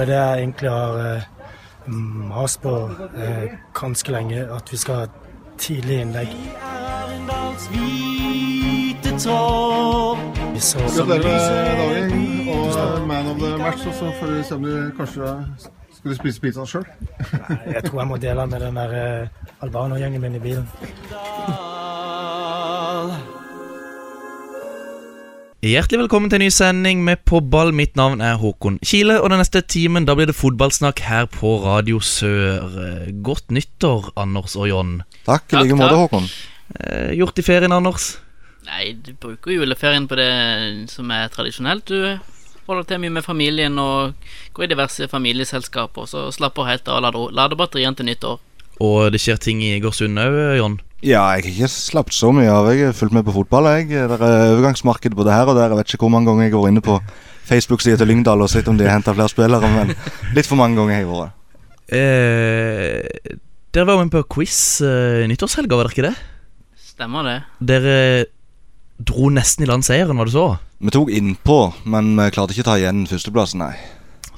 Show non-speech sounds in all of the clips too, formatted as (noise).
Det er det jeg egentlig har eh, mast på eh, ganske lenge, at vi skal ha tidlig innlegg. Vi så Gratulerer med dagen og man of the match. Og så får vi se om du kanskje skal du spise pizza sjøl. Jeg tror jeg må dele med den der eh, albanergjengen min i bilen. Hjertelig velkommen til en ny sending med På ball. Mitt navn er Håkon Kile, og den neste timen da blir det fotballsnakk her på Radio Sør. Godt nyttår, Anders og John. Takk, i like måte. Håkon. Eh, Gjort i ferien, Anders? Nei, du bruker juleferien på det som er tradisjonelt. Du holder til mye med familien og går i diverse familieselskaper. Så slapper helt av og lader, lader batteriene til nyttår. Og det skjer ting i Egersund òg, John? Ja, jeg har ikke slappet så mye av. Jeg har fulgt med på fotball. jeg. Det er overgangsmarked både her og der. Jeg vet ikke hvor mange ganger jeg går inne på Facebook-sida til Lyngdal og sett om de har henta flere spillere, men litt for mange ganger har jeg vært. Eh, dere var med på quiz eh, nyttårshelga, var dere ikke det? Stemmer det? Dere dro nesten i land seieren, var det så? Vi tok innpå, men vi klarte ikke å ta igjen førsteplassen, nei.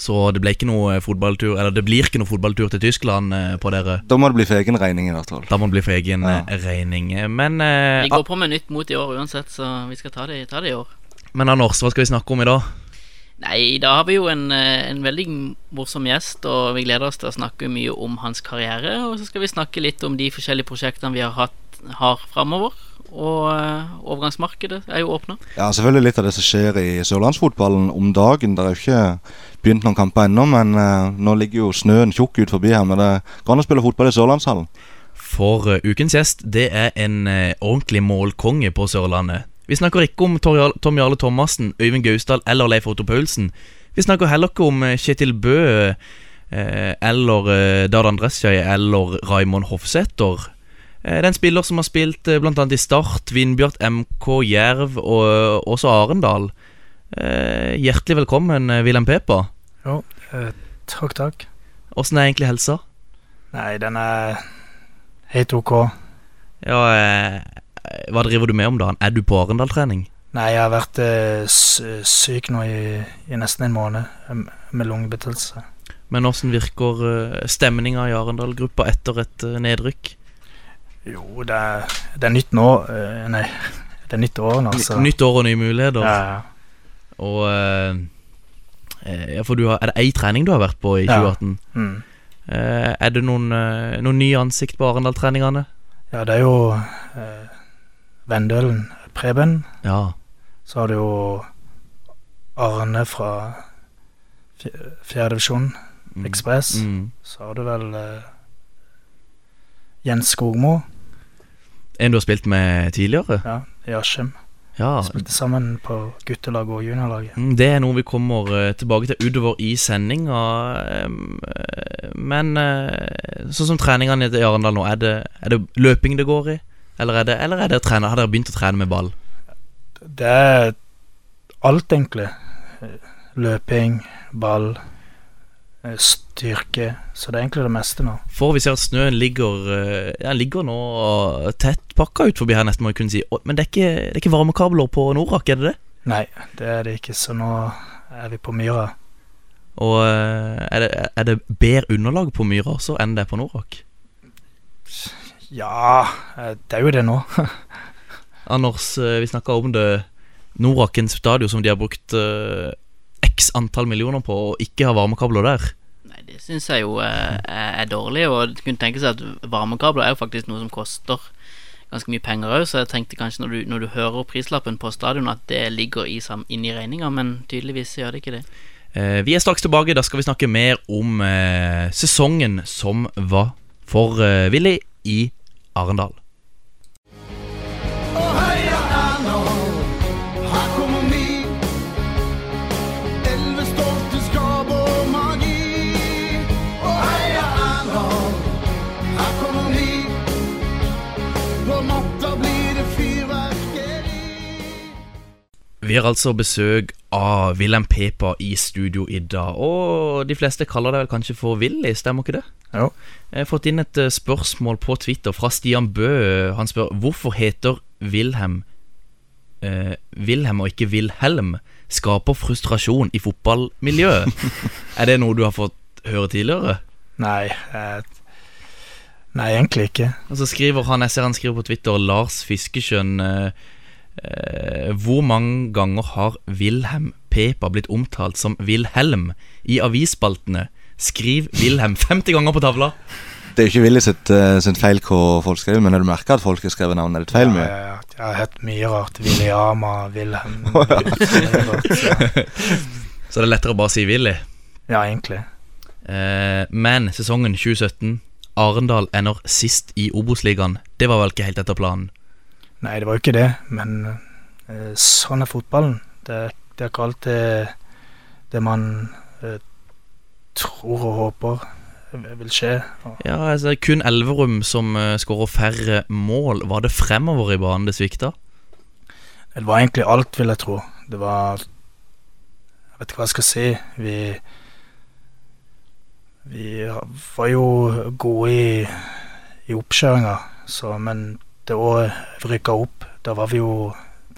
Så det ble ikke noe fotballtur Eller det blir ikke noe fotballtur til Tyskland eh, på dere. Da må det bli for egen regning, i hvert fall. Da må det bli for egen Ja. eh, regning. Men, eh, Vi går på med nytt mot i år uansett, så vi skal ta det, ta det i år. men Anders, hva skal vi snakke om i dag? Nei, da har vi jo en, eh, en veldig morsom gjest, og vi gleder oss til å snakke mye om hans karriere. Og så skal vi snakke litt om de forskjellige prosjektene vi har hatt har framover. Og eh, overgangsmarkedet er jo åpna. Ja, selvfølgelig litt av det som skjer i sørlandsfotballen om dagen. Det er jo ikke begynt noen kamper ennå, men uh, nå ligger jo snøen tjukk ut forbi her. Men det går an å spille fotball i Sørlandshallen. For eh, ukens gjest, det er en eh, ordentlig målkonge på Sørlandet. Vi snakker ikke om Tom Jarle Thomassen, Øyvind Gausdal eller Leif Otto Paulsen. Vi snakker heller ikke om Kjetil Bø eller Dardan Dressjøy eller Raimond Hofsæter. Det er en spiller som har spilt bl.a. i Start, Vindbjart, MK, Jerv og også Arendal. Eh, Hjertelig velkommen, eh, Wilhelm Pepa. Jo, eh, takk, takk. Åssen er egentlig helsa? Nei, den er helt ok. Ja, hva driver du med om dagen? Er du på Arendal-trening? Nei, jeg har vært syk nå i, i nesten en måned med lungebetennelse. Men åssen virker stemninga i Arendal-gruppa etter et nedrykk? Jo, det er, det er nytt nå. nei, (laughs) det er nytt år nå, så Nytt år og nye muligheter. Ja, ja. Og eh, eh, ja, for du har, Er det én trening du har vært på i Ja. 2018? Mm. Eh, er det noen, noen nye ansikt på Arendal-treningene? ja, det er jo eh, Vendølen Preben. Ja. Så har du jo Arne fra fj- fjerdedivisjon, Mm. Ekspress. Mm. Så har du vel eh, Jens Skogmo En du har spilt med tidligere? ja, i Askim. Ja. Spilte sammen på guttelaget og juniorlaget. Mm, Det er noe vi kommer eh, tilbake til utover i sendinga. eh, men eh, sånn som treningene i Arendal nå, er det, er det løping det går i? Eller er det, eller er det trene, har dere begynt å trene med ball? Det er alt, egentlig. Løping, ball, styrke. Så det er egentlig det meste nå. For vi ser at snøen ligger eh, den ligger nå tett pakka ut forbi her, nesten, må jeg kunne si. Men det er ikke, det er ikke varmekabler på Norak, er det det? Nei, det er det ikke, så nå er vi på Myra. Og eh, er det, er det bedre underlag på Myra også enn det er på Norak? Ja, eh, det er jo det nå. (laughs) Anders, eh, vi snakka om det. Norakens stadion som de har brukt eh, x antall millioner på, å ikke ha varmekabler der. Nei, det syns jeg jo eh, er, dårlig, og kunne tenke seg at varmekabler er jo faktisk noe som koster ganske mye penger òg, så jeg tenkte kanskje når du, når du hører prislappen på stadion, at det ligger i, inn i regninga, men tydeligvis gjør det ikke det. Eh, vi er straks tilbake. Da skal vi snakke mer om eh, sesongen som var for eh, Willy i Arendal. Vi har altså besøk av Wilhelm Pepa i studio i dag. Og de fleste kaller deg vel kanskje for Willy, stemmer ikke det? Jo. Jeg har fått inn et eh, spørsmål på Twitter fra Stian Bø. Han spør hvorfor heter Wilhelm eh, Wilhelm og ikke Wilhelm skaper frustrasjon i fotballmiljøet. (laughs) er det noe du har fått høre tidligere? Nei, eh, nei, egentlig ikke. Og så skriver han, jeg ser han skriver på Twitter, Lars Fiskeskjønn. eh, eh, Hvor mange ganger har Wilhelm Pepa blitt omtalt som Wilhelm i avisspaltene? Skriv Wilhelm 50 ganger på tavla. Det er jo ikke Willy sitt, eh, sin feil hva folk skriver, men når du merker at folk har skrevet navnet ditt feil Ja, mye ja, ja. Jeg har hett mye rart. Williama, Wilhelm (laughs) (laughs) Så det er lettere å bare si Willy. Ja, egentlig. Eh, men sesongen 2017 Arendal ender sist i Obos-ligaen. Det var vel ikke helt etter planen? Nei, det var jo ikke det, men eh, sånn er fotballen. Det, er- det er ikke alltid det man eh, tror og håper vil skje. Og, Ja, altså Kun Elverum som uh, skårer færre mål. Var det fremover i banen det svikta? det var egentlig alt, vil jeg tro. Det var Jeg vet ikke hva jeg skal si. Vi Vi var jo gode i, i oppkjøringa, så Men det året rykka opp, da var vi jo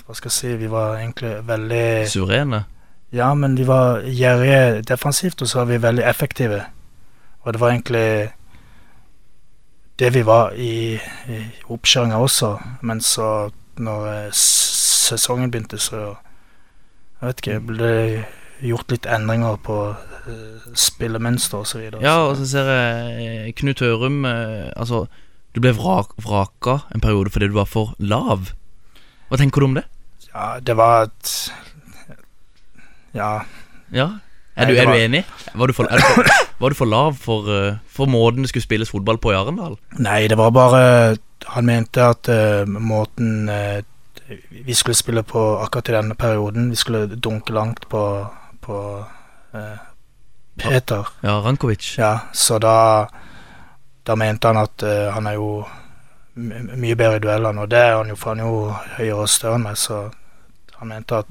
Hva skal jeg si Vi var egentlig veldig Suverene? Ja, men vi var gjerrige defensivt, og så var vi veldig effektive. Og det var egentlig det vi var i, i oppkjøringa også. Men så, når eh, sesongen begynte, så Jeg vet ikke, ble gjort litt endringer på uh, spillemønster videre. Ja, og så ser jeg eh, Knut Hørum uh, Altså, du ble vrak, vraka en periode fordi du var for lav. Hva tenker du om det? ja, det var et Ja. Ja Er, du, er var- du enig? Var du, for, du for, var du for lav for, eh, for måten det skulle spilles fotball på i Arendal? Nei, det var bare Han mente at uh, måten uh, vi skulle spille på akkurat i denne perioden Vi skulle dunke langt på, på eh, Peter. Ja, Rankovic. Ja, så da Da mente han at uh, han er jo mye bedre i duellene, og det er han jo, for han er jo høyere og større enn meg, så han mente at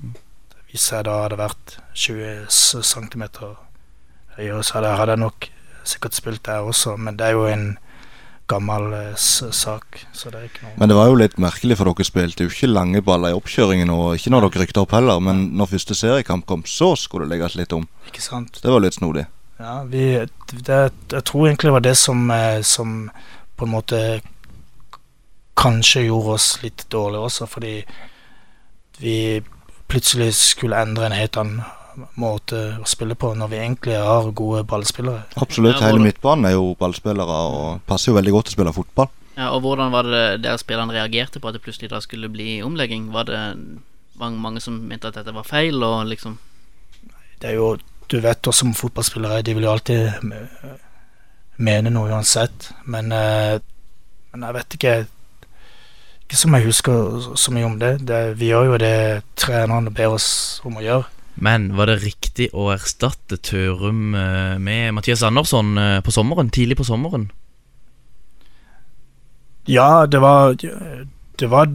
hvis jeg da hadde vært 20 cm høyere, så hadde, jeg nok sikkert spilt der også, men det er jo en gammel eh, sak, så det er ikke noe Men det var jo litt merkelig, for dere spilte jo ikke lange baller i oppkjøringen, og ikke når dere rykte opp heller, men når første seriekamp kom, så skulle det legges litt om. Ikke sant? Det var litt snodig. Ja, vi, det, jeg tror egentlig det var det som, eh, som på en måte kanskje gjorde oss litt dårlige også, fordi vi plutselig skulle endre en helt annen måte å spille på, når vi egentlig har gode ballspillere. Absolutt. Hele midtbanen er jo ballspillere og passer jo veldig godt til å spille fotball. Ja, og hvordan var det der spillerne reagerte på at det plutselig da skulle bli omlegging? Var det mange, mange som mente at dette var feil, og liksom Det er jo, du vet også som fotballspillere, de vil jo alltid mene noe uansett, men, eh, men jeg vet ikke Ikke som jeg husker så mye om det. det vi gjør jo det trenerne ber oss om å gjøre. Men var det riktig å erstatte Tørum eh, med Mathias Andersson eh, på sommeren? Tidlig på sommeren? Ja, det var Det var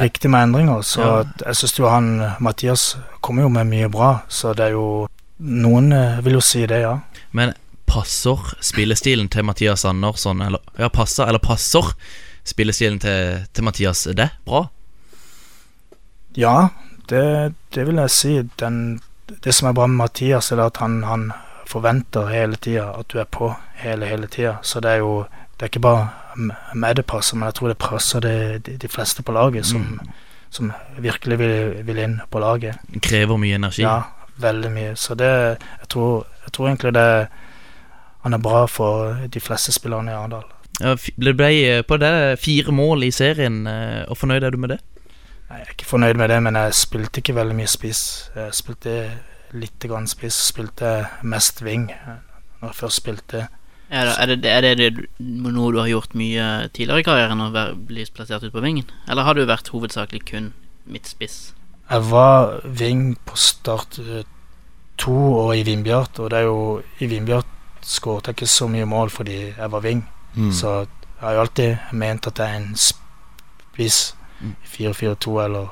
riktig med endringer, så Ja. jeg syns jo han Mathias kommer jo med mye bra, så det er jo Noen eh, vil jo si det, ja. Men passer spillestilen til Mathias Andersson Eller ja, passer, eller passer spillestilen til, til Mathias det bra? Ja, det, det vil jeg si. Den, det som er bra med Mathias, er at han, han forventer hele tida at du er på hele, hele tida. Så det er jo Det er ikke bare meg det passer, men jeg tror det passer det, de, de fleste på laget som, som virkelig vil, vil inn på laget. Krever mye energi. Ja, veldig mye. Så det Jeg tror, jeg tror egentlig det Han er bra for de fleste spillerne i Arendal. Ja, Det ble eh, på det fire mål i serien, eh, og fornøyd er du med det? Nei, Jeg er ikke fornøyd med det, men jeg spilte ikke veldig mye spiss. Jeg spilte litt grann spiss, spilte mest wing eh, når jeg først spilte. Er det, er det, er det, det noe du har gjort mye tidligere i karrieren, å bli plassert ut på vingen? Eller har du vært hovedsakelig kun midtspiss? Jeg var ving på start eh, to år i Vindbjart, og det er jo i Vindbjart skåret jeg ikke så mye mål fordi jeg var ving, Mm. Så jeg har jo alltid ment at jeg er en spiss Mm. i 4-4-2 eller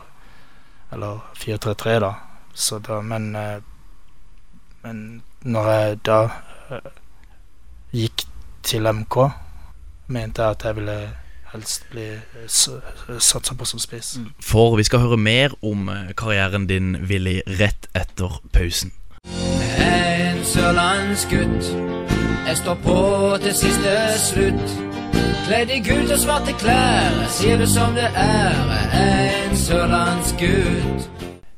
Eller 4-3-3, da. Så da men, eh, men når jeg da eh, gikk til MK, mente jeg at jeg ville helst bli eh, satsa på som spiss. Mm. For vi skal høre mer om eh, karrieren din, Willy, rett etter pausen. En sørlandsgutt. Jeg står på til siste slutt. Kledd i gult og svarte klær. Jeg sier det som det er. En sørlandsgutt.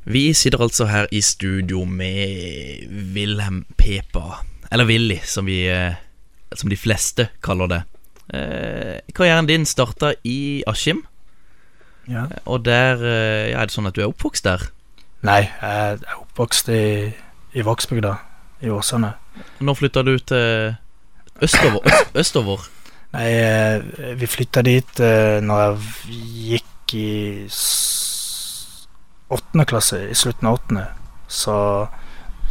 Vi sitter altså her i studio med Wilhelm Pepa, eller Willy, som, vi, eh, som de fleste kaller det. Eh, karrieren din starta i Askim, Ja. og der eh, ja, Er det sånn at du er oppvokst der? Nei, jeg er oppvokst i, i Vågsbygda, i Åsane. Når flytta du til østover? Øst, østover? Nei, eh, vi flytta dit eh, når jeg gikk i åttende klasse, i slutten av åttende. Så,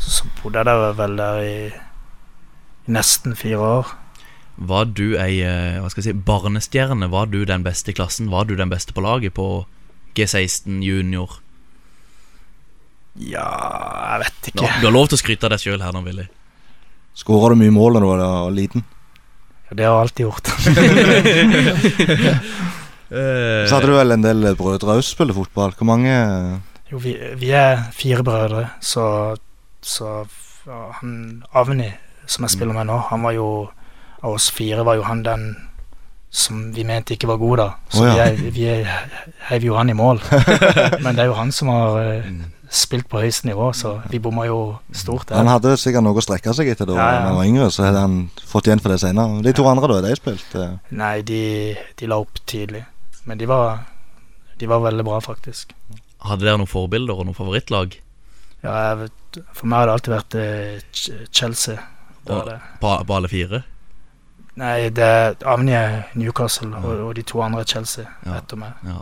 så bodde jeg der vel der i nesten fire år. Var du ei eh, hva skal jeg si, barnestjerne? Var du den beste i klassen? Var du den beste på laget på G16 junior? Ja, jeg vet ikke. Nå, du har lov til å skryte av deg sjøl her nå, Willy. Skåra du mye mål da du var liten? Ja, Det har jeg alltid gjort. Eh, (laughs) Så hadde du vel en del brødre også spille fotball. Hvor mange Jo, vi, vi er fire brødre, så, så ja, han Avni, som jeg spiller med nå, han var jo Av oss fire var jo han den som vi mente ikke var god, da. Så oh, ja. vi, vi heiv jo han i mål. (laughs) Men det er jo han som har eh, spilt på høyeste nivå, så vi bomma jo stort Han hadde sikkert noe å strekke seg etter da Ja, ja. han var yngre, så hadde han fått igjen for det senere. De to andre, da? De spilt Nei, de, de la opp tidlig. Men de var, de var veldig bra, faktisk. Hadde dere noen forbilder og noen favorittlag Ja, jeg vet, for meg har det alltid vært eh, Chelsea. Det. på, på alle fire? Nei, det er Avni Newcastle Newcastle, og, og de to andre Chelsea Ja. etter meg. Ja.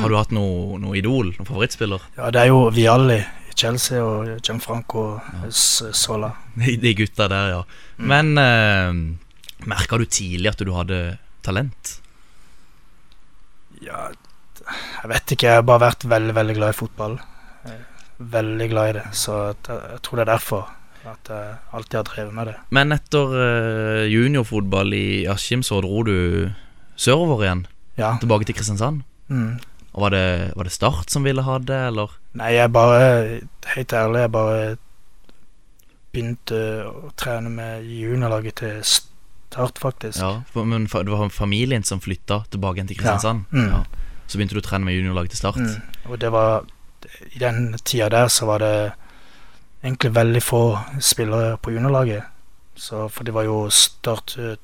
Har du hatt noe, noe idol? Noen favorittspiller? Ja, det er jo Vialli i Chelsea og Gianfranco Sola. De, gutta der, ja. Men eh, merka du tidlig at du hadde talent? Ja, jeg vet ikke, jeg har bare vært veldig, veldig glad i fotball. Eh, Veldig glad i det, så jeg, jeg tror det er derfor at jeg alltid har drevet med det. Men etter eh, juniorfotball i Askim så dro du sørover igjen? Ja. Tilbake til Kristiansand? Mm. Og var det, var det Start som ville ha det, eller? Nei, jeg bare Helt ærlig, jeg bare begynte å trene med juniorlaget til Start, faktisk. Ja, men det var familien som flytta tilbake igjen til Ja. Kristiansand? ja. Så begynte du å trene med juniorlaget til Start? Mm. Og det var I den tida der så var det egentlig veldig få spillere på juniorlaget. Så, for det var jo Start eh,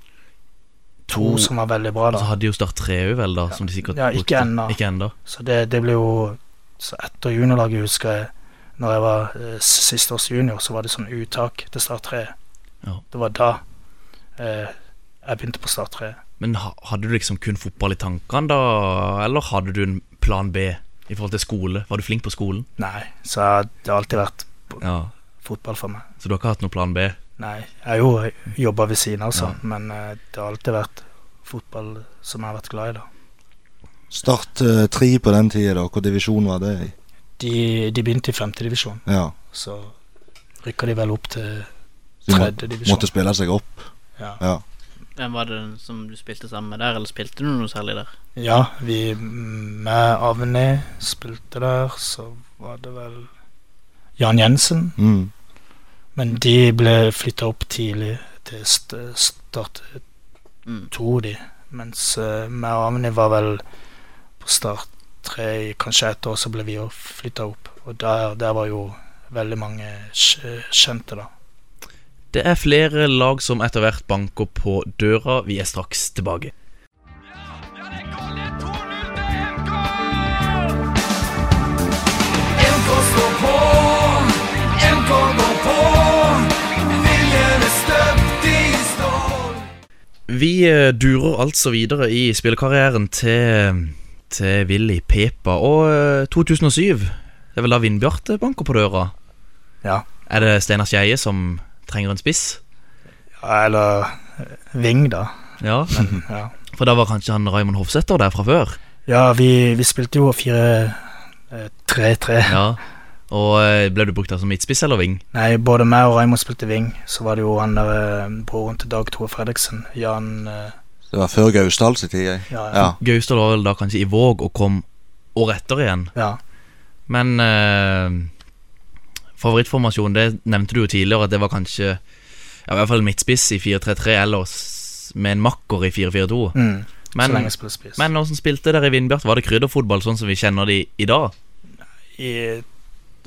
to som var veldig bra, Og så hadde hadde jo Start 3 vel, da, som de sikkert Ja, ikke brukte. Ikke ennå. Så det, det ble jo Så etter juniorlaget, husker jeg, når jeg var eh, siste års junior, så var det sånn uttak til Start 3. Ja. Det var da eh, jeg begynte på Start 3. Men hadde du liksom kun fotball i tankene da, eller hadde du en plan B i forhold til skole? Var du flink på skolen? Nei, så det har alltid vært Ja. fotball for meg. Så du har ikke hatt noen plan B? Nei, jeg har jo jobba ved siden av, så, Ja. men uh, det har alltid vært fotball som jeg har vært glad i, da. Start uh, tre på den tida, da. Hvilken divisjon var det i? De, de begynte i femtedivisjon, Ja. så rykka de vel opp til tredjedivisjon. må, måtte spille seg opp. Ja. Ja. Hvem var det som du spilte sammen med der, eller spilte du noe særlig der? ja, vi med Avni spilte der, så var det vel Jan Jensen. Mm. Men de ble flytta opp tidlig til st Start Mm. 2, de. Mens uh, og Avni var vel på Start 3 i kanskje ett år, så ble vi òg flytta opp. Og der, der var jo veldig mange kjente, da. Det er flere lag som etter hvert banker på døra. Vi er straks tilbake. Vi eh, durer altså videre i spillekarrieren til, til Willy Pepa. Og eh, 2007, det er vel da Vindbjarte banker på døra? Ja. Er det Steinar Skeie som trenger en spiss? ja eller eh, Ving, da. Ja, Men, (laughs) ja. for da var kanskje han Raymond Hofsæter der fra før? Ja, vi, vi spilte jo 4-3-3. Ja. Og eh, ble du brukt der som midtspiss eller ving? Nei, både meg og Raymond spilte wing. Så var det jo han der eh, broren til Dag Tore Fredriksen, Jan eh, Det var før Gausdal sin tid. jeg. Ja, ja. Ja. Gaustad var vel da kanskje i Våg og kom året etter igjen. ja. Men eh, favorittformasjon, det nevnte du jo tidligere at det var kanskje ja, i hvert fall midtspiss i 4-3-3 eller med en makker i 4-4-2. Mm. Men, men åssen spilte dere i Vindbjart? Var det krydderfotball sånn som vi kjenner de i dag? I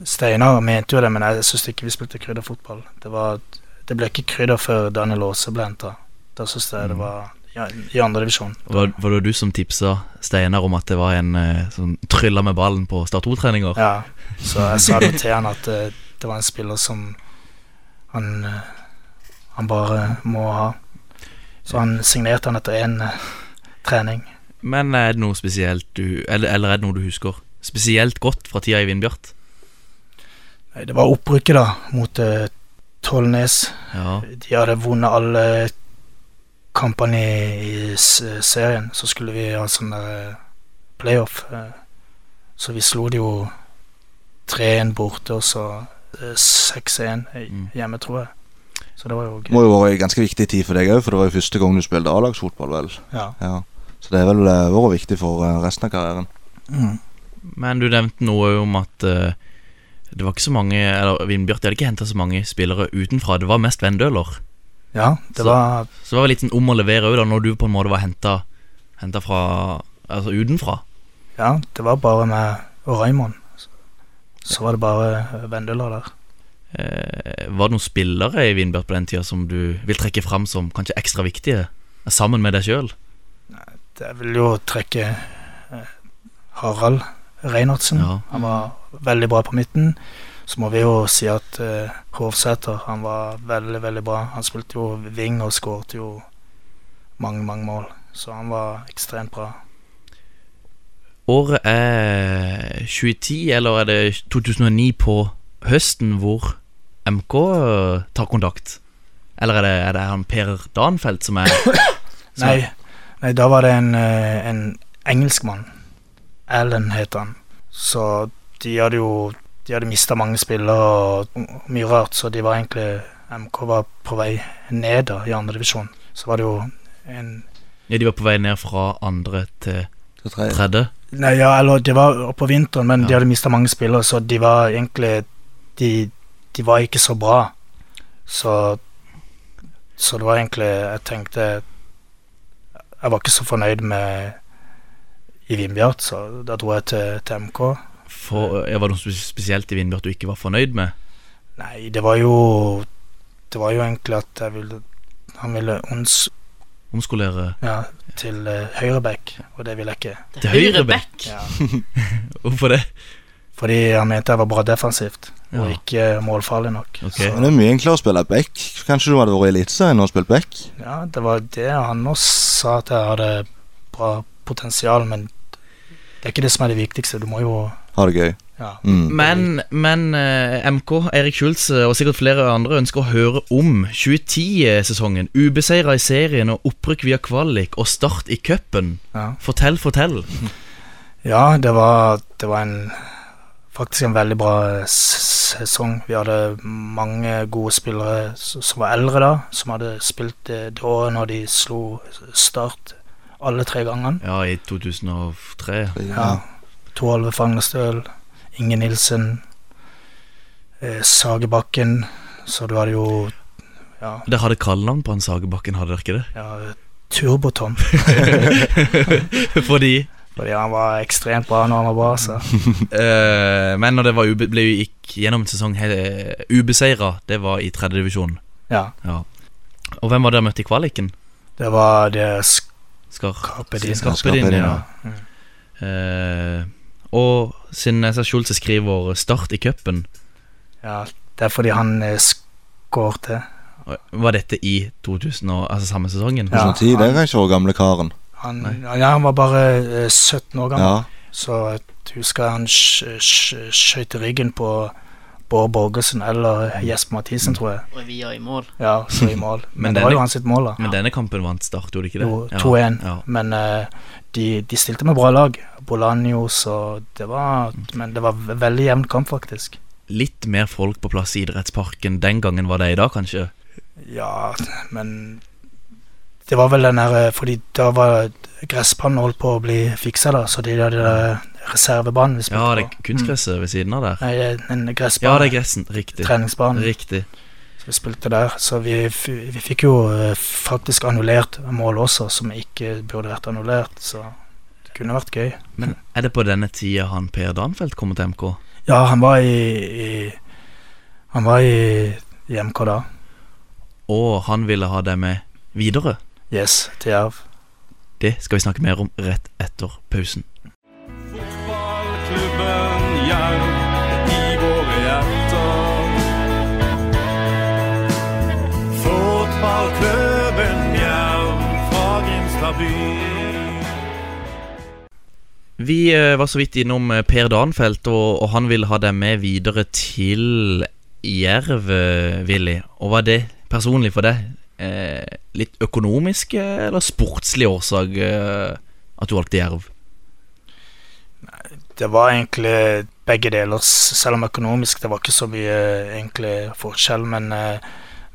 Steinar mente jo det, men jeg syns ikke vi spilte krydderfotball. Det, var, det ble ikke krydder før Daniel Aase ble henta. Da syns jeg Mm. det var ja, i andredivisjon. Var, var det du som tipsa Steinar om at det var en eh, som trylla med ballen på Start 2-treninger? Ja, så jeg sa det (laughs) til han at det, det var en spiller som han, eh, han bare må ha. Så han signerte han etter én trening. Men er det noe spesielt du eller, eller er det noe du husker spesielt godt fra tida i Vindbjart? Det var opprykket, da, mot uh, Tollnes. Ja. De hadde vunnet alle kampene i, i s- serien. Så skulle vi ha sånn eh, playoff. eh, Så vi slo de jo 3-1 borte, og så eh, 6-1 i- Mm. hjemme, tror jeg. Så det var jo Det gøy. må jo være en ganske viktig tid for deg òg, for det var jo første gang du spilte A-lagsfotball, vel. Ja. Ja. Så det har vel eh, vært viktig for eh, resten av karrieren. Mm. Men du nevnte noe om at eh, det var ikke så mange Eller Vindbjart de hadde ikke henta så mange spillere utenfra. Det var mest Vendøler. ja, det Så- var Så det var litt sånn om å levere òg, når du på en måte var henta fra Altså utenfra. Ja, det var bare meg og Raymond. Så var det bare Vendøler der. Eh, var det noen spillere i Vindbjørn på den tida som du vil trekke fram som kanskje ekstra viktige? Sammen med deg sjøl? Jeg vil jo trekke eh, Harald Reinertsen. Ja. Han var veldig bra på midten. Så må vi jo si at uh, Hovsæter han var veldig, veldig bra. Han spilte jo wing og skåret jo mange, mange mål. Så han var ekstremt bra. Året er 2010, eller er det 2009 på høsten hvor MK tar kontakt? Eller er det, er det han Per Danfeldt som er (coughs) som Nei, nei, da var det en, eh, en engelskmann. Allen het han. Så de hadde jo De hadde mista mange spillere og mye rart, så de var egentlig MK var på vei ned da i andredivisjon. Så var det jo en Ja, de var på vei ned fra andre til tredje. Nei, ja, eller det var på vinteren, men de hadde mista mange spillere, så de var egentlig De, de var ikke så bra. Så Så det var egentlig Jeg tenkte Jeg var ikke så fornøyd med i Vindbjart, så da dro jeg til, til MK. For, ja, var det noe spesielt i Vindbjart du ikke var fornøyd med? Nei, det var jo Det var jo egentlig at jeg ville Han ville ons Omskolere ja, til uh, høyreback, og det ville jeg ikke. til høyreback? Ja. (laughs) Hvorfor det? Fordi han mente jeg var bra defensivt, og ikke målfarlig nok. Ok. Så- Men det er mye enklere å spille back. Kanskje du hadde vært i Eliteserien og spilt back? Ja, det var det han også sa at jeg hadde bra potensial, men det er ikke det som er det viktigste. Du må jo Ha det gøy. Ja. Mm. Men, men eh, MK, Erik Schulz eh, og sikkert flere andre ønsker å høre om 2010-sesongen. Ubeseira i serien og opprykk via kvalik og start i cupen. Ja, Fortell, fortell. (laughs) ja det, var, det var en faktisk en veldig bra sesong. Vi hadde mange gode spillere som var eldre da, som hadde spilt det, det året når de slo Start alle tre gangene. Ja, i 2003. Ja. Toralve Fagnestøl, Inge Nilsen, eh, Sagebakken. Så du hadde jo ja, Dere hadde kallenavn på han Sagebakken, hadde dere ikke det? ja Turbotom. (laughs) Fordi Fordi han var ekstremt bra når han var bra, så (laughs) eh, Men når det var ube, ble gikk gjennom en sesong he- ubeseira, det var i tredje divisjon. ja. Ja. Og hvem var det dere møtte i kvaliken? Det var det sk- Skarpe din. Skarpe Skarpe din, din, ja. ja. Uh, og siden jeg ser Schulze skriver Start i cupen, ja. Det er fordi han eh, skårte. var dette i 2000 altså samme sesongen? Ja. 2010, det er ikke vår gamle karen. Han, ja, han var bare eh, 17 år gammel, Ja. så jeg husker han skøyt ryggen på Bård Borgersen eller Jesper Mathisen, tror jeg. Og vi er i mål. Ja, så i mål. (laughs) Men, Men det var jo hans mål, da. Men denne kampen vant Start, gjorde det ikke det? Jo, 2-1. Ja. Men uh, de, de stilte med bra lag. Bolanjos og det var Men det var veldig jevn kamp, faktisk. Litt mer folk på plass i idrettsparken den gangen var det i dag, kanskje? Ja, men Det var vel den der Fordi da var gressbanen holdt på å bli fiksa, da, så de hadde eh, reservebanen vi spilte Ja, det er kunstgresset ved siden av der. Nei, det er en Ja, det er gressen. Riktig. Treningsbanen. Riktig. Så vi spilte der. Så vi, vi fikk jo eh, faktisk annullert mål også, som ikke burde vært annullert. Så det kunne vært gøy. Men er det på denne tida han Per Danfeldt kommer til MK? Ja, han var i, i Han var i, i MK da. Og han ville ha deg med videre? Yes, til Jerv. Det skal vi snakke mer om rett etter pausen. Fra byen. Vi eh, var så vidt innom eh, Per Danfelt, og, og han ville ha deg med videre til Jerv, eh, Willy. Og var det personlig for deg eh, litt økonomisk eller sportslig årsak eh, at du valgte Jerv? Det var egentlig begge deler, selv om økonomisk det var ikke så mye egentlig forskjell. Men,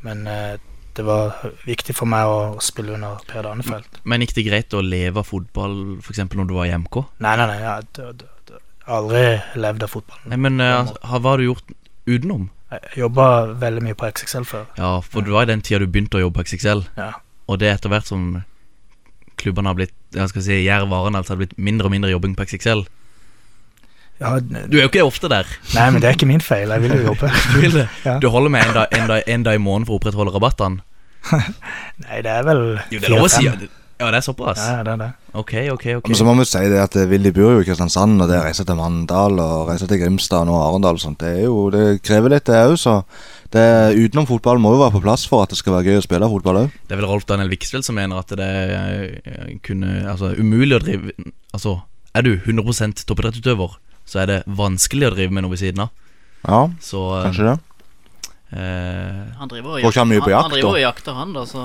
men det var viktig for meg å, å spille under Per Danefelt. Men gikk det greit å leve av fotball f.eks. når du var i MK? Nei, nei, nei. Jeg har aldri levd av fotballen. Nei, men eh, hva har du gjort utenom? Jeg jobba veldig mye på XXL før. Ja, for det var i den tida du begynte å jobbe på XXL. Ja. Og det etter hvert som klubbene har blitt Jeg skal si Jerv Arendal, altså har blitt mindre og mindre jobbing på XXL. Ja, Du er jo ikke ofte der. nei, men det er ikke min feil. Jeg vil jo jobbe. (laughs) Du vil det? Ja. Du holder med en dag, en, dag, en dag i måneden for å opprettholde rabattene? (laughs) Nei, det er vel Jo, det er lov å si. fire-fem. Ja, det er såpass? Ja, det er det. Ok, ok, ok. Men så må vi si det at eh, Willy bor jo i Kristiansand, og det å reise til Mandal og reise til Grimstad og nå Arendal og sånt. Det, er jo, det krever litt, det òg, så det, utenom fotball må jo være på plass for at det skal være gøy å spille fotball òg. Det er vel Rolf Daniel Viksvild som mener at det er eh, kunne, altså, umulig å drive Altså, er du 100% toppidrettsutøver, så er det vanskelig å drive med noe ved siden av. Ja, Så kanskje det. eh, Han driver og jakter, han jakt, han da? jakter, han, da, så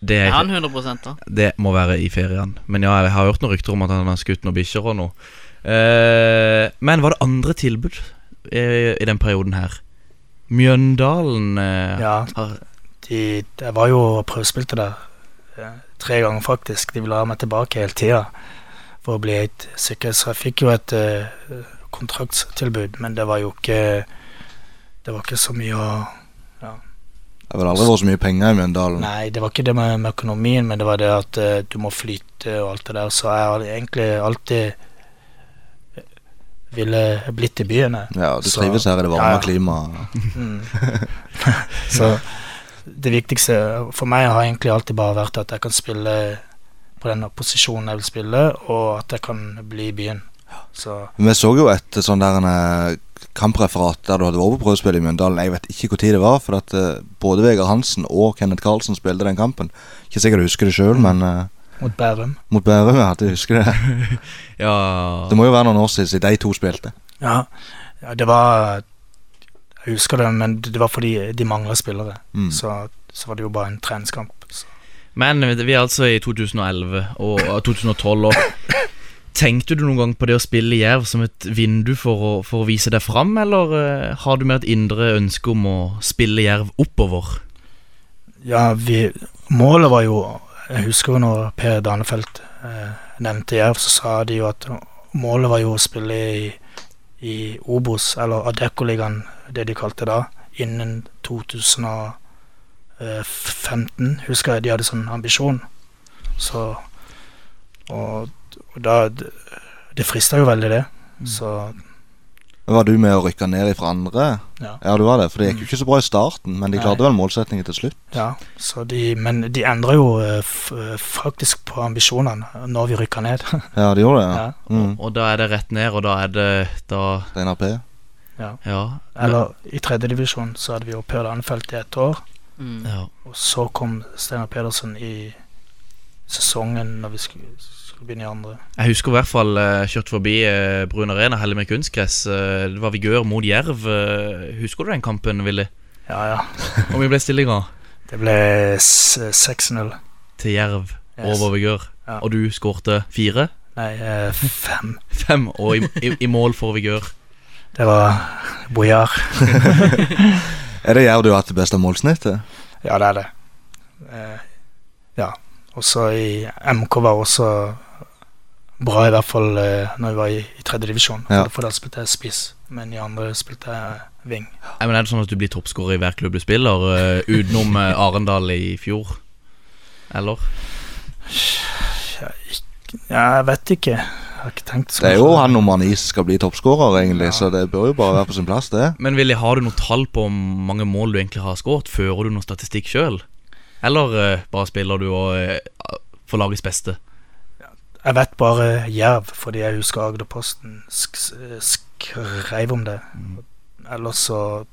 det, er er, han 100 da. det må være i ferien. Men ja, jeg har hørt noen rykter om at han har skutt noen bikkjer og noe. Eh, men var det andre tilbud i, i den perioden her? Mjøndalen eh, Ja. har De, jeg var jo og prøvespilte der eh, tre ganger, faktisk. De ville ha meg tilbake hele tida for å bli helt sikker. Så jeg fikk jo et eh, kontraktstilbud, men det var jo ikke Det var ikke så mye å Det har vel aldri vært så mye penger i Mjøndalen. Nei, det var ikke det med, med økonomien, men det var det at uh, du må flyte og alt det der. Så jeg har egentlig alltid eh, ville blitt i byene. Ja, du Så- trives her i det varme Ja, ja. klimaet. Mm. (laughs) så det viktigste for meg har egentlig alltid bare vært at jeg kan spille på den posisjonen jeg vil spille, og at jeg kan bli i byen. Så Vi så jo et sånn der en, eh, kampreferat der du hadde vært på prøvespill i Mjøndalen. Jeg vet ikke hvor tid det var, for at eh, både Vegard Hansen og Kenneth Karlsen spilte den kampen. Ikke sikkert du husker det sjøl, men eh, mot Bærum. mot Bærum, ja, at du husker det. (laughs) Ja Det må jo være noen år siden de to spilte. Ja, ja, det var Jeg husker det, men det var fordi de mangla spillere. Mm. Så, så var det jo bare en treningskamp. Men vi er altså i 2011 og og 2012 og Tenkte du noen gang på det å spille Jerv som et vindu for å, for å vise deg fram, eller eh, har du mer et indre ønske om å spille Jerv oppover? Ja, vi Målet var jo Jeg husker jo når Per Danefelt eh, nevnte Jerv, så sa de jo at målet var jo å spille i, i Obos, eller Adeccoligaen, det de kalte det da, innen 2015. Husker jeg de hadde sånn ambisjon. Så Og, og da Det, det frista jo veldig, det. Så Var du med å rykke ned ifra andre? Ja. Ja, du var det. For det gikk jo ikke så bra i starten, men de Nei. klarte vel målsetningen til slutt. Ja, så de, men de endra jo eh, f faktisk på ambisjonene når vi rykka ned. (laughs) Ja, de gjorde det, ja. ja. Mm. Og da er det rett ned, og da er det da Steinar P. Ja. Ja. Eller i tredjedivisjon så hadde vi opphørt anfelt i ett år, Mm. ja. og så kom Steinar Pedersen i sesongen når vi skulle, skulle begynne i andre. Jeg husker i hvert fall uh, kjørt forbi uh, Brun Arena, helle med kunstgress. Eh, det var Vigør mot Jerv. Eh, husker du den kampen, Willy? Ja, ja. (laughs) Hvor mye ble stillinga Det ble 6-0. til Jerv Yes. over Vigør? Ja. Og du skårte fire? Nei, eh, fem. (laughs) Fem, og i, i, i mål for Vigør. Det var Bojar. (laughs) Er det Jerv du har hatt det beste målsnittet? Ja, det er det. Eh, ja. Også i MK var også bra, i hvert fall eh, når vi var i, i tredje divisjon. Ja. For da spilte jeg spiss, men i andre spilte jeg wing. Nei, men Er det sånn at du blir toppskårer i hver klubb du spiller, uh, utenom eh, Arendal i fjor? Eller? Jeg, jeg vet ikke. Har ikke tenkt så Det er jo han nummer ni som skal bli toppskårer, egentlig, Ja. så det bør jo bare være på sin plass, det. Men Willy, har du noe tall på hvor mange mål du egentlig har skåret? Fører du noe statistikk sjøl? Eller uh, bare spiller du og, uh, for lagets beste? Jeg vet bare Jerv, fordi jeg husker Agderposten sk skrev om det. Ellers så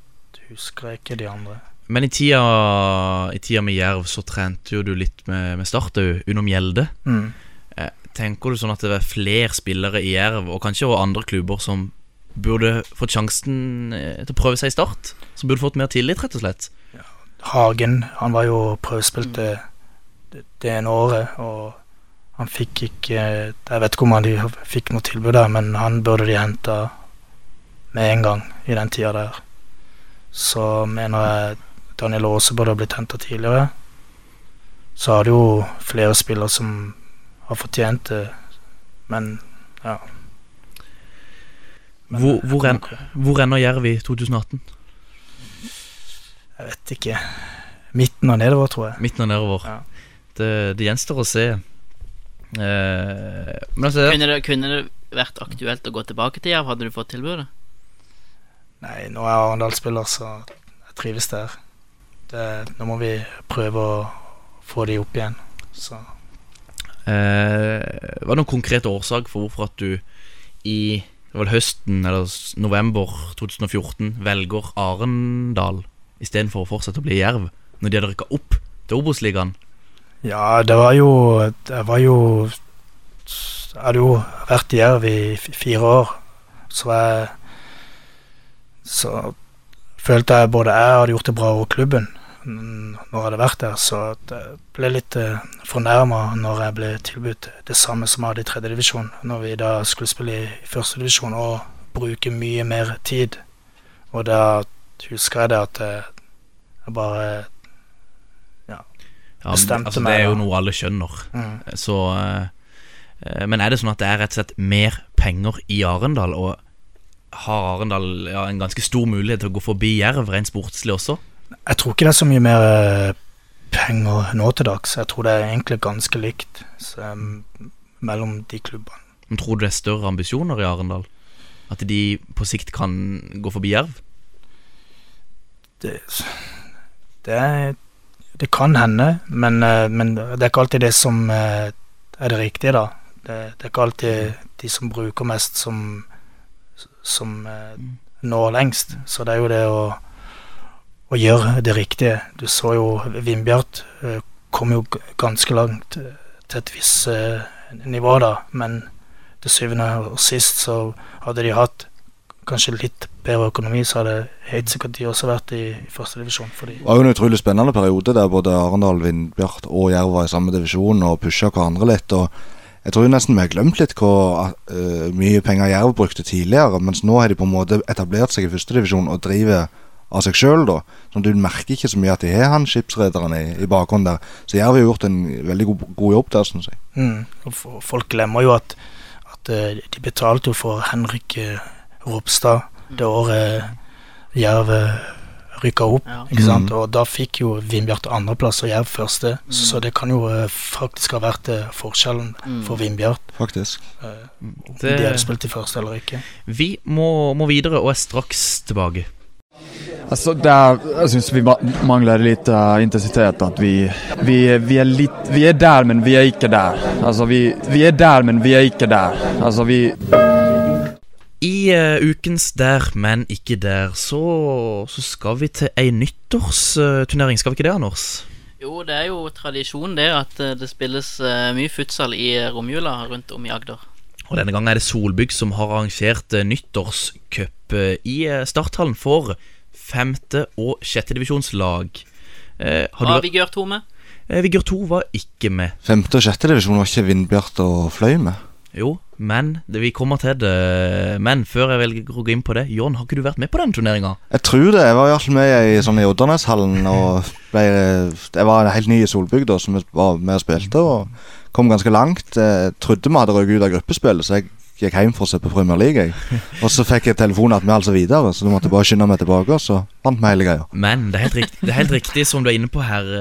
husker jeg ikke de andre. Men i tida, i tida med Jerv så trente jo du litt med, med Start òg, under Mjelde. Mm. Eh, tenker du sånn at det er flere spillere i Jerv, og kanskje også andre klubber, som burde fått sjansen eh, til å prøve seg i Start? Som burde fått mer tillit, rett og slett? Hagen, han var jo prøvespilt det, det ene året, og han fikk ikke Jeg vet ikke om han fikk noe tilbud der, men han burde de henta med en gang i den tida der. Så mener jeg Daniel Aase burde ha blitt henta tidligere. Så har det jo flere spillere som har fortjent det, men ja. Men Hvor, hvor, en, hvor ender Jerv i 2018? Jeg vet ikke. Midten og nedover, tror jeg. Midten og nedover. Ja. Det, det gjenstår å se. Eh, men altså Kunne det, kunne det vært aktuelt å gå tilbake til Jerv? Hadde du fått tilbudet? Nei, nå er jeg Arendal-spiller, så jeg trives der. Det, nå må vi prøve å få de opp igjen. Så Var det noen konkret årsak for hvorfor at du i vel høsten eller november 2014 velger Arendal istedenfor å fortsette å bli Jerv, når de hadde rykka opp til Obos-ligaen? Ja, det var jo Jeg var jo Jeg hadde jo vært i Jerv i fire år, så jeg Så følte jeg både jeg hadde gjort det bra over klubben når jeg hadde vært der, så jeg ble litt eh, fornærma når jeg ble tilbudt det samme som jeg hadde i tredje divisjon, når vi da skulle spille i første divisjon og bruke mye mer tid. Og da husker jeg det at jeg, jeg bare Ja, Bestemte altså, meg, det er jo noe alle skjønner. mm. Så eh, eh, Men er det sånn at det er rett og slett mer penger i Arendal, og har Arendal ja, en ganske stor mulighet til å gå forbi Jerv rent sportslig også? Jeg tror ikke det er så mye mer eh, penger nå til dags. Jeg tror det er egentlig ganske likt så, um, mellom de klubbene. Men tror du det er større ambisjoner i Arendal? At de på sikt kan gå forbi Jerv? Det, det, det kan hende, men, eh, men det er ikke alltid det som eh, er det riktige, da. Det, det er ikke alltid de som bruker mest, som, som eh, når lengst. Så det er jo det å, å gjøre det riktige. Du så jo Vindbjart eh, kom jo ganske langt eh, til et visst eh, nivå, da, men til syvende og sist så hadde de hatt kanskje litt bedre økonomi, så hadde helt sikkert de også vært i, i første divisjon. Fordi Det var jo en utrolig spennende periode der både Arendal, Vindbjart og Jerv var i samme divisjon og pusha hverandre litt. og Jeg tror nesten vi har glemt litt hvor uh, mye penger Jerv brukte tidligere, mens nå har de på en måte etablert seg i førstedivisjon og driver av seg sjøl, da. Så du merker ikke så mye at de har han skipsrederen i, i bakgrunnen der. Så Jerv har gjort en veldig god, god jobb der, syns jeg. mm, Folk glemmer jo at, at eh, de betalte jo for Henrik eh, Ropstad det året Jerv eh, rykka opp. Ja. Ikke sant? Mhm. Og da fikk jo Vindbjart andreplass og Jerv første, Mm. så det kan jo faktisk ha vært forskjellen Mm. for Vindbjart. Faktisk. om Det- de hadde spilt i første eller ikke. Vi må, må videre og er straks tilbake. Alltså der, jeg syns vi mangler litt lite eh, intensitet. At vi, vi, vi, er litt vi er der, men vi er ikke der. Altså, vi, vi er der, men vi er ikke der. Altså, vi, I uh, ukens Der, men ikke der, så, så skal vi til ei nyttårsturnering. Skal vi ikke det, Anders? Jo, det er jo tradisjon det at eh, det spilles mye futsal i romjula rundt om i Agder. Og denne gangen er det Solbygg som har arrangert nyttårscup eh, i eh, starthallen for femte- og sjettedivisjonslag. Eh, har vært Vigør 2 med? eh, Vigør 2 var ikke med. Femte og sjettedivisjon var ikke Vindbjart og Fløy med. Jo, men det, vi kommer til det. Men før jeg velger å gå inn på det, Jon, har ikke du vært med på den turneringa? Jeg tror det. Jeg var iallfall med i, sånn, i Odderneshallen. Og ble, jeg var helt ny i Solbygd da, som var med og spilte. Og kom ganske langt. Jeg trodde vi hadde røket ut av gruppespillet, så jeg gikk hjem for å se på Premier League. Og så fikk jeg telefon at vi er altså videre, så du måtte bare skynde meg tilbake. Og så vant vi hele greia. Men det er helt riktig, det er helt riktig som du er inne på her.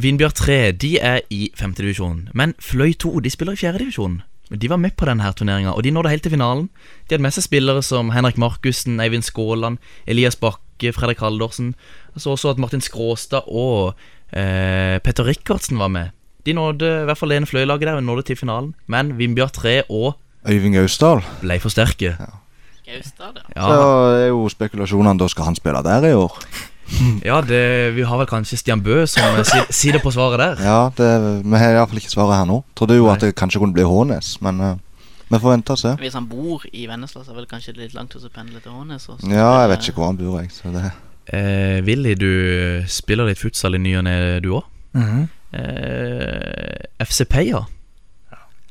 Vindbjørn 3 de er i femte divisjon, men Fløy 2 de spiller i fjerde divisjon. De var med på denne turneringa, og de nådde helt til finalen. De hadde med seg spillere som Henrik Markussen, Eivind Skåland, Elias Bakke, Fredrik Haldorsen. Så også at Martin Skråstad og eh, Petter Rikardsen var med. De nådde i hvert fall det ene fløylaget der og nådde til finalen, men Vindbjart 3 og Øyvind Gausdal. ble for sterke. Gaustad, ja. Ja, Så er jo spekulasjonene da skal han spille der i år. (laughs) ja det, vi har vel kanskje Stian Bø som eh, si- det på svaret der. Ja, det, Vi har iallfall ikke svaret her nå. Trodde jo Nei. at det kanskje kunne bli Hånes, men uh, vi får vente og se. Hvis han bor i Vennesla, så er vel kanskje litt langt å pendle til Hånes. Ja, jeg vet ikke hvor han bor, jeg. Så det Eh, Willy, du spiller litt futsal i ny og ne, du òg. Mhm. Eh, FC Peia.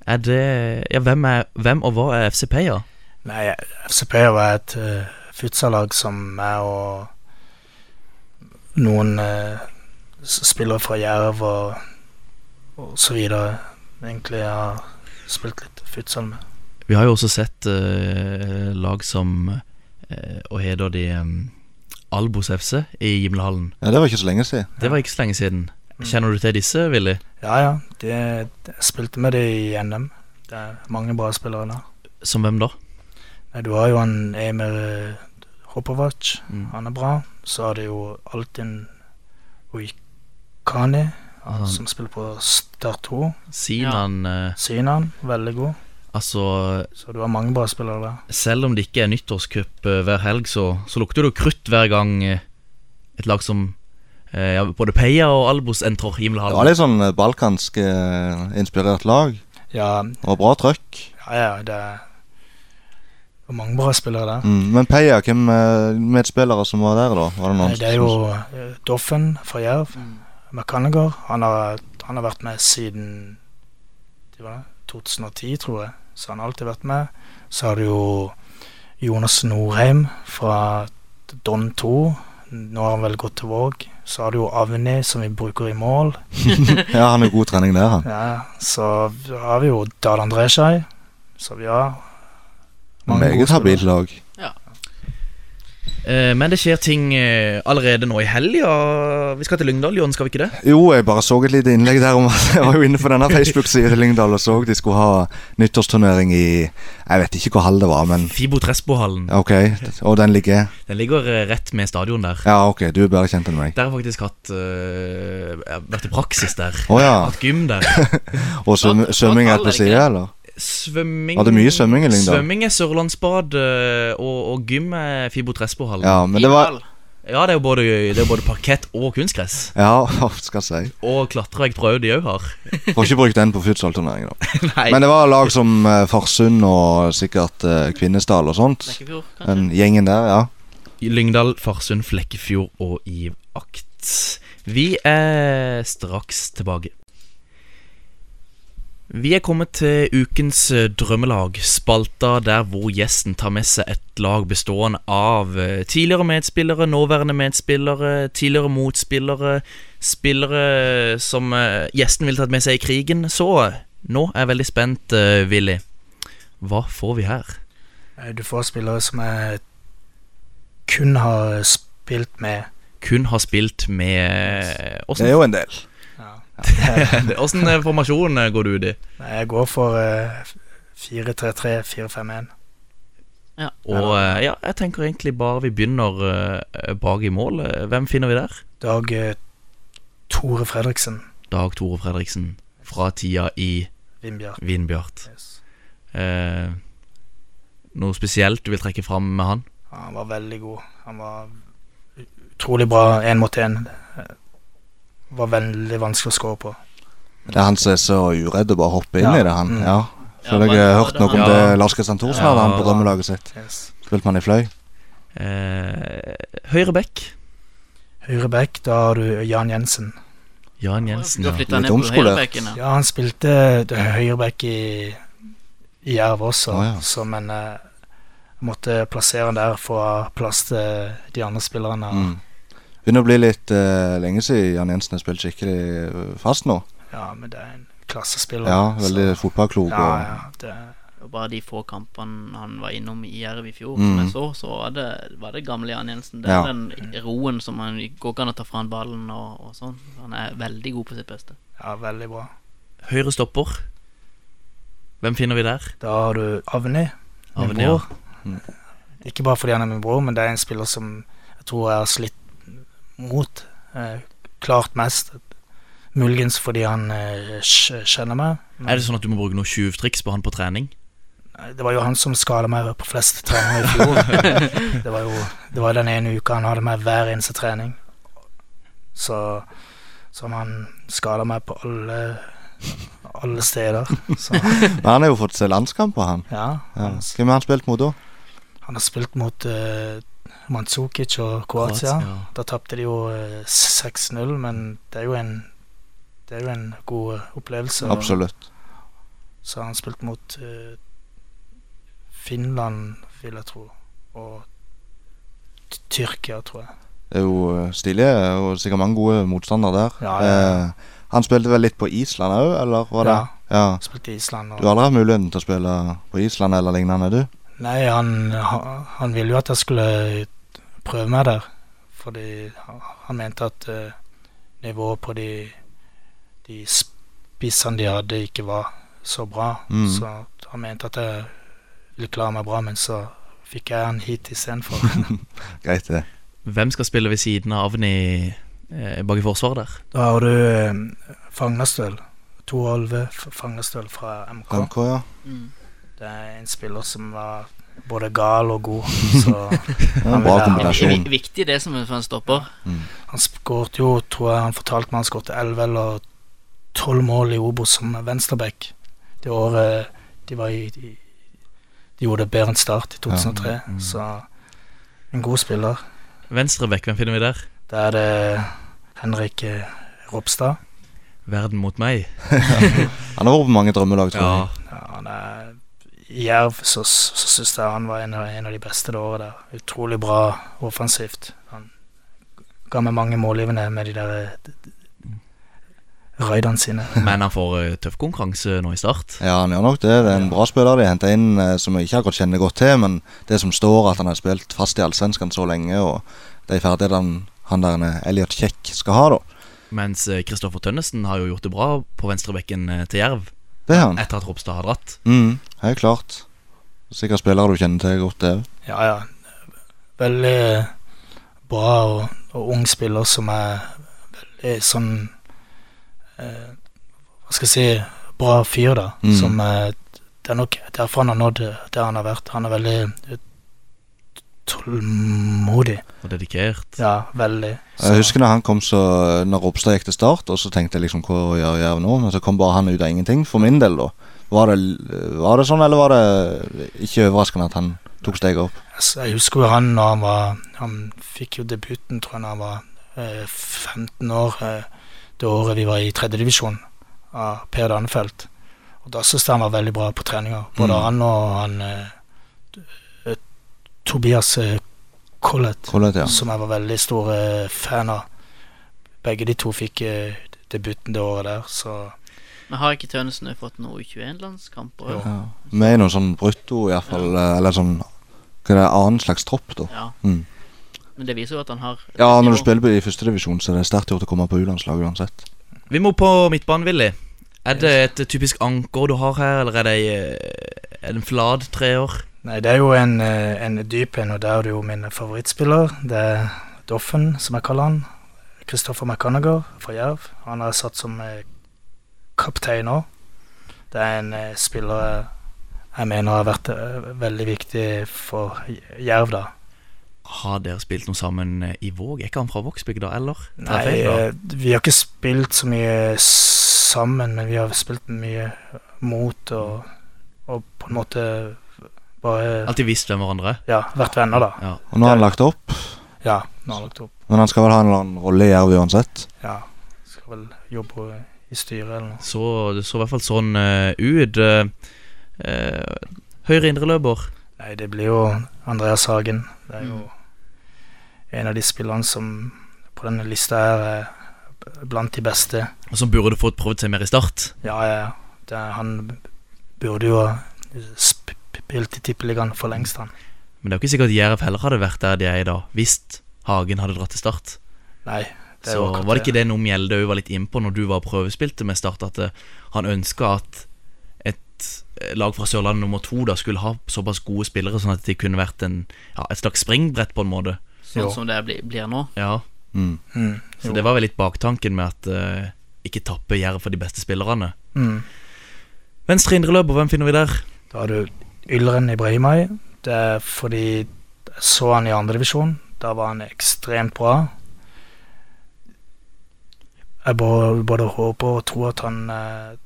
Er det Ja, hvem, er, hvem og hva er FC Peia? Nei, FCP var et uh, futsallag som jeg og noen uh, spillere fra Jerv og, og så videre egentlig har spilt litt futsal med. Vi har jo også sett uh, lag som uh, Og heter de um, Albos FC i Gimlehallen. Ja, det var ikke så lenge siden. Det var ikke så lenge siden. Kjenner du til disse, Willy? Ja, ja. De, de spilte med det i NM. Det er mange bra spillere der. Som hvem da? Nei, du har jo han Emir eh, Hopovac. Mm. Han er bra. Så har du jo Altin Uikani, han, som spiller på Start 2. Sinan eh, Sinan, veldig god. Altså, Så du har mange bra spillere der. selv om det ikke er nyttårscup eh, hver helg, så, så lukter det jo krutt hver gang et lag som ja, både Peia og Albos entrer Det var litt sånn eh, balkansk eh, inspirert lag. Ja, Og bra trøkk. ja, ja det var mange bra spillere der. Mm. Men Peia, hvem eh, medspillere som var der, da? Var det noen Det er jo eh, Doffen fra Jerv. Mm. McCannager. Han har, han har vært med siden det var det, 2010, tror jeg. Så han har alltid vært med. Så har du jo Jonas Norheim fra Don 2. Nå har han vel gått til Våg. Så har du jo Avni, som vi bruker i mål. (laughs) Ja, han er god trening der, han. Ja, så har vi jo Dal Skei, Så vi har Meget habilt lag. Eh, men det skjer ting eh, allerede nå i helga. Vi skal til Lyngdal, Jon, skal vi ikke det? Jo, jeg bare så et lite innlegg der om at jeg var jo inne på denne (laughs) Facebook-sida til Lyngdal og så de skulle ha nyttårsturnering i Jeg vet ikke hvor hall det var, men Fibo Tresbohallen. ok. Og den ligger Den ligger eh, rett med stadion der. Ja, ok, du er bedre kjent enn meg. Der har jeg faktisk hatt uh, jeg har vært i praksis der. Oh, ja. Hatt gym der. (laughs) Og svøm, svømming er på sida, eller? Svømming Var det mye svømming i Lyngdal? Svømming er Sørlandsbad, eh, og, og gym er Fibo Tresbohallen. Ja, men det var Ja, det er jo både, det er både parkett og kunstgress. Ja, (laughs) hva skal jeg si. Og klatrevegg tror jeg de òg har. (laughs) Får ikke brukt den på futsalturnering, da. (laughs) Nei. Men det var lag som eh, Farsund og sikkert eh, Kvinesdal og sånt. Flekkefjord, kanskje? Den gjengen der, ja. Lyngdal, Farsund, Flekkefjord og Ivakt. Vi er straks tilbake. Vi er kommet til ukens eh, drømmelag, spalta der hvor gjesten tar med seg et lag bestående av eh, tidligere medspillere, nåværende medspillere, tidligere motspillere, spillere som eh, gjesten ville tatt med seg i krigen. Så nå er jeg veldig spent, Willy. Hva får vi her? Eh, Du får spillere som jeg kun har spilt med. Kun har spilt med Det er jo en del. Ja. Åssen eh, formasjon eh, går du ut i? Nei, jeg går for uh, 4-3-3, 4-5-1. Og eh, ja, jeg tenker egentlig bare vi begynner uh, bak i mål. Eh, Hvem finner vi der? Dag uh, Tore Fredriksen, Dag Tore Fredriksen fra tida i Vindbjart. Vindbjart. Yes. Eh, noe spesielt du vil trekke fram med han? Ja, Han var veldig god. Han var utrolig bra én mot én. Var veldig vanskelig å score på. Det er han som er så uredd og bare hopper inn Ja. i det, han. Mm. Ja. Ja, Føler jeg har hørt noe om det Lars Kristian Thorsen Ja. hadde han på drømmelaget sitt. Yes. Spilte man i fløy? Eh, høyre back. Høyre back, da har du Jan Jensen. Jan Jensen. Ja. Litt omskolert. Ja. Han spilte det høyre back i, i Jerv også, Å, ja. så men eh, måtte plassere han der for å ha plass til de andre spillerne. Mm. Begynner å bli litt uh, lenge siden Jan Jensen har spilt skikkelig eh, fast nå. Ja, men det er en klassespiller. Ja, så- veldig fotballklok. Ja, og ja, det, Og bare de få kampene han var innom i Jerv i fjor, Mm. som jeg så, så var det, var det gamle Jan Jensen. Det Ja. er den roen som han går ikke an å ta fra han ballen og, og sånn. Han er veldig god på sitt beste. ja, veldig bra. Høyre stopper. Hvem finner vi der? Da har du Avni, min Avni, bror. Mm. Ikke bare fordi han er min bror, men det er en spiller som jeg tror jeg har slitt mot. Eh, klart mest. Muligens fordi han eh, kjenner meg. men- Er det sånn at du må bruke noen tjuvtriks på han på trening? Det var jo han som skada meg på flest treninger i fjor. (laughs) det var jo det var den ene uka han hadde meg hver eneste trening. Så som han skada meg på alle alle steder. Så (laughs) Men han har jo fått se landskamper, han. ja. Ja. Han, Hvem har han spilt mot da? han har spilt mot uh, Mandzukic og Kroatia. Kroatia. Da tapte de jo eh, 6-0, men det er jo en det er jo en god eh, opplevelse. Absolutt. Så har han spilt mot eh, Finland, vil jeg tro, og Tyrkia, tror jeg. Det er jo eh, stilig, og sikkert mange gode motstandere der. Ja, ja. Eh, han spilte vel litt på Island òg, eller var det? Ja. Ja. Spilte Island. Og... Du har aldri hatt muligheten til å spille på Island eller lignende, du? Nei, han, han, ville jo at jeg skulle prøve meg der, fordi han, han mente at uh, nivået på de, de spissene de hadde, ikke var så bra. Mm. Så han mente at jeg ville klare meg bra, men så fikk jeg han hit istedenfor. (laughs) Greit, det. Hvem skal spille ved siden av Avni eh, bak i forsvaret der? Da har du eh, Fagnastøl. To Olve Fagnastøl fra MK. MK, ja. Mm. Det er en spiller som var både gal og god. Så (laughs) Det er Han bra ha- kombinasjon. Vi- Viktig det som for en stopper. han skåret jo, tror jeg han fortalte meg, han skåret 11 eller 12 mål i Obos som venstreback. Det året de var i De, de gjorde det bedre enn Start i 2003. Ja, mm. Så en god spiller. Venstrebekk, hvem finner vi der? Da er det Henrik eh, Ropstad. Verden mot meg. (laughs) Han har vært på mange drømmelag, tror jeg. Ja, han er Jerv så, så syns jeg han var en av, en av de beste det året der. Utrolig bra offensivt. Han ga meg mange målgivende med de der røydene raidene sine. (laughs) Men han får eh, tøff konkurranse nå i start. Ja, han gjør nok det. Det er en bra spiller de henter inn, eh, som jeg ikke akkurat kjenner godt til. Men det som står, at han har spilt fast i Allsvenskan så lenge, og de ferdighetene han der eh, Elliot Kjekk skal ha, da. Mens eh, Kristoffer Tønnesen har jo gjort det bra på venstrebekken eh, til Jerv. Det er han. Etter at Ropstad har dratt. Mm, helt klart. Sikkert spillere du kjenner til godt, det òg. Ja, ja. Veldig bra og, og ung spiller som er veldig sånn eh, Hva skal jeg si Bra fyr, da. Mm. Som eh, Det er nok derfor han har nådd der han har vært. Han er veldig eh, tålmodig. Og dedikert. Ja, veldig. Jeg husker når han kom så Når Ropstad gikk til start, og så tenkte jeg liksom hva gjør Jerv nå? Men så kom bare han ut av ingenting, for min del, da. Var det, var det sånn, eller var det ikke overraskende at han tok steget opp? Altså, jeg husker jo han når han var Han fikk jo debuten, tror jeg, da han var eh, 15 år. Eh, det året vi var i tredjedivisjon av Per Danefelt. Og da syntes jeg han var veldig bra på treninger. Både Mm. han og han eh, eh, Tobias eh, Collett, Collett, ja. som jeg var veldig stor eh, fan av. Begge de to fikk eh, debuten det året der, så Men har ikke Tønnesen fått fått noe 21-landskamper? Jo. Ja. ja. Med i noe sånn brutto, iallfall. Eller sånn Hva er det, annen slags tropp, da. ja. Mm. Men det viser jo at han har Ja, når du spiller i førstedivisjon, så er det sterkt gjort å komme på U-landslaget uansett. Vi må på midtbanen, Willy. Er det et typisk anker du har her, eller det, er det en flat treer? Nei, det er jo en, eh, en dyp en, og der er det jo min favorittspiller. Det er Doffen, som jeg kaller han. Kristoffer McConagher fra Jerv. Han er satt som eh, kaptein nå. Det er en eh, spiller jeg- mener har vært veldig viktig for Jerv, da. Har dere spilt noe sammen i Våg? Er ikke han fra Vågsbygda, eller? Nei, vi har ikke spilt så mye sammen, men vi har spilt mye mot og, og på en måte bare Alltid visst hvem hverandre er. Ja, vært venner, da. Ja. Og nå har han lagt opp, Ja, nå har han lagt opp. men han skal vel ha en eller annen rolle i Jerv uansett. Ja, skal vel jobbe i styret eller noe. Så det så i hvert fall sånn uh, ut. Uh, uh, høyre indreløper. Nei, det blir jo Andreas Hagen. Det er jo en av de spillerne som på denne lista her er blant de beste. Og som burde fått prøvd seg mer i start. Ja, ja, ja. Det, han burde jo ha sp- spilt i Tippeligaen for lengst, han. Men det er jo ikke sikkert Jerv heller hadde vært der de er i dag, hvis Hagen hadde dratt til start. Nei, det Så var det ikke det noe Mjelde òg var litt innpå når du var prøvespilte med Start, at eh, han ønska at et eh, lag fra Sørlandet nummer to da skulle ha såpass gode spillere, sånn at de kunne vært en, ja, et slags springbrett, på en måte. Sånn Jo. som det blir, blir nå. Ja, Mm. Mm, Så det var vel litt baktanken med at uh, ikke tappe Jerv for de beste spillerne. Mm. Venstre indreløper, hvem finner vi der? Da har du Ylren Ibrahimai. Det er fordi jeg så han i andredivisjon. Da var han ekstremt bra. Jeg både, både håper og tror at han eh,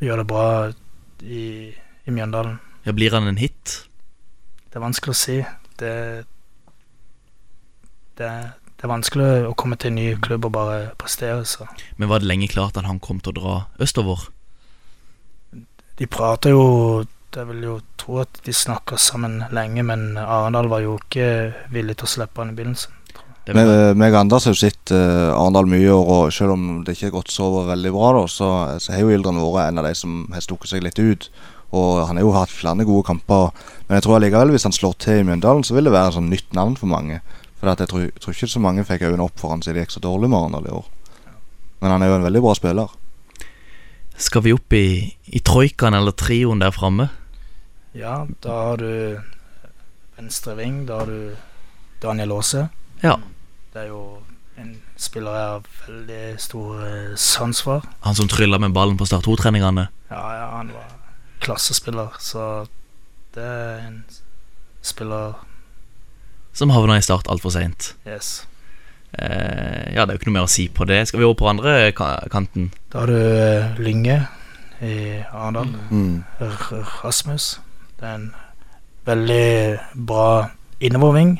gjør det bra i, i Mjøndalen. Ja, Blir han en hit? Det er vanskelig å si. Det, det, det er vanskelig å komme til en ny klubb og bare prestere. Så. Men var det lenge klart at han kom til å dra østover? De prater jo Jeg vil jo tro at de snakker sammen lenge, men Arendal var jo ikke villig til å slippe han i begynnelsen. Eh, meg og Anders har jo sett uh, Arendal mye i år, og selv om det ikke har gått så veldig bra, da, så, så har jo Ildren vært en av de som har stukket seg litt ut. Og han har jo hatt flere gode kamper. Men jeg tror allikevel hvis han slår til i Mjøndalen, så vil det være et sånn nytt navn for mange. For jeg tror, tror ikke så mange fikk øynene opp for han siden det gikk så dårlig med Arendal i år. Men han er jo en veldig bra spiller. Skal vi opp i, i troikaen eller trioen der framme? Ja, da har du venstre ving. Da har du Daniel Aase. Ja. Det er jo en spiller jeg har veldig stor eh, sans for. Han som trylla med ballen på Start 2-treningene. Ja, ja, han var klassespiller, så det er en spiller Som havna i Start altfor seint. Yes. Eh, ja, det er jo ikke noe mer å si på det. Skal vi over på andre kanten? Da har du eh, Lynge i Arendal. Mm. Rasmus. Det er en veldig bra innoverving.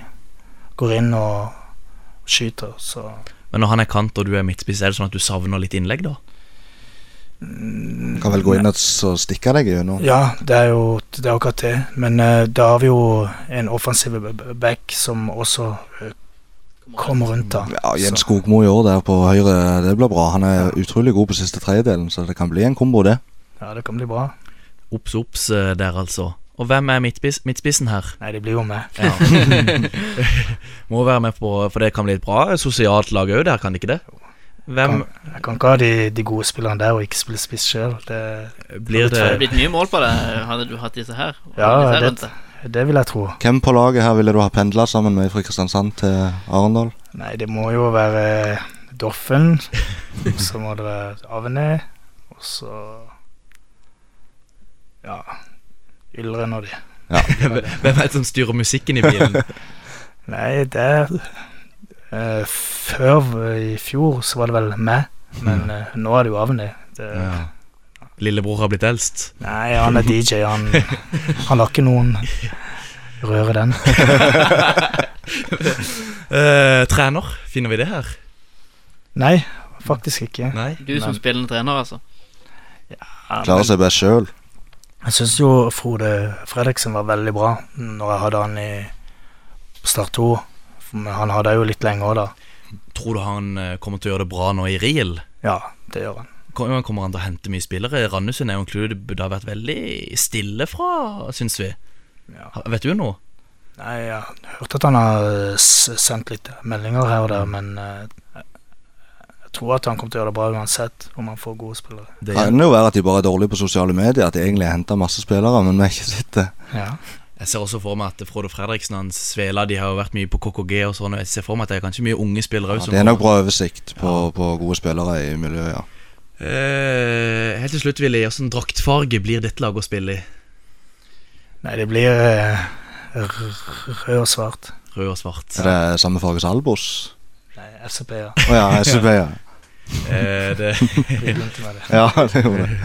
Går inn og skyter, så Men når han er kant og du er midtspiss, er det sånn at du savner litt innlegg, da? Kan vel gå inn og stikke deg gjennom. Ja, det er jo det er akkurat det. Men uh, da har vi jo en offensiv back som også uh, kommer rundt da. Ja, Jens Skogmo i år der på høyre, det blir bra. Han er utrolig god på siste tredjedelen, så det kan bli en kombo, det. Ja, det kan bli bra. Obs, obs eh, der, altså. Og hvem er midtspiss, midtspissen her? Nei, det blir jo meg. Ja. (laughs) Må være med på, for det kan bli et bra sosialt lag òg der, kan det ikke det? Hvem Kan, jeg kan ikke ha de, de gode spillerne der og ikke spille spiss sjøl. Det, blir Det hadde det blitt mye mål på det, hadde du hatt disse her. Ja, disse det- det. det vil jeg tro. Hvem på laget her ville du ha pendla sammen med fra Kristiansand til Arendal? Nei, det må jo være Doffen. Så må det være Avne. Og så Ja Ylren av de. (laughs) Hvem er det som styrer musikken i bilen? (laughs) Nei, det er eh, Før i fjor så var det vel meg, men uh, nå er det jo Avni. Det, Lillebror har blitt eldst. Nei, han er DJ. Han, (laughs) han lar ikke noen røre den. Eh, trener, finner vi det her? Nei, faktisk ikke. Nei. Du som Nei. spillende trener, altså. Ja, Klarer seg best sjøl. Jeg syns jo Frode Fredriksen var veldig bra når jeg hadde han i Start 2. Men han hadde jeg jo litt lenge òg, da. Tror du han eh, kommer til å gjøre det bra nå i Riel? Ja, det gjør han. Kommer kommer han til å hente mye spillere? Randesund er jo en klubb det har vært veldig stille fra, syns vi. Ja. Vet du noe? Nei, jeg har hørt at han har sendt litt meldinger her og der, men eh, jeg tror at han kommer til å gjøre det bra uansett om han får gode spillere. Det kan jo være at de bare er dårlige på sosiale medier, at de egentlig har henta masse spillere, men vi har ikke sett det. Ja. Jeg ser også for meg at Frode Fredriksen og Svela De har jo vært mye på KKG og sånn. og Jeg ser for meg at det er kanskje mye unge spillere Ja, det er nok bra oversikt på, på gode spillere i miljøet, ja. Eh, helt til slutt, Willy. Hvilken draktfarge blir dette laget å spille i? Nei, det blir eh, rød og svart. Rød og svart. Er det samme farge som Albos? Nei, FCP, ja. Å ja, SUB, (laughs) ja. Eh, det. Ja, det gjorde det.